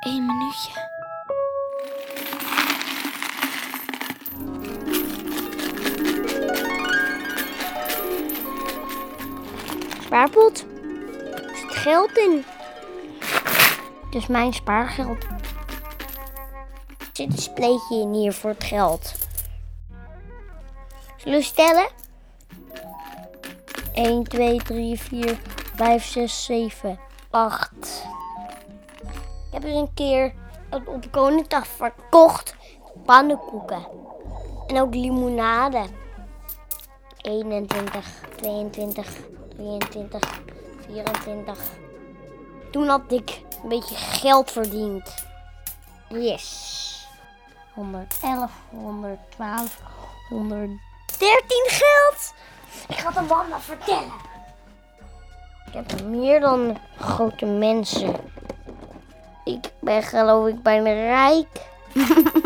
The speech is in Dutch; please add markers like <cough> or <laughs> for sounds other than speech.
Één minuutje. Spaarpot. Er zit geld in. Is mijn spaargeld. Er zit een spleetje in hier voor het geld. Zullen we stellen? 1, 2, 3, 4, 5, 6, 7, 8. Ik heb eens een keer op Koningsdag verkocht pannenkoeken. En ook limonade. 21, 22, 23, 24. Toen had ik een beetje geld verdiend. Yes. 111, 112, 113 geld. Ik ga de mama vertellen. Ik heb meer dan grote mensen. Ik ben geloof ik bijna rijk. <laughs>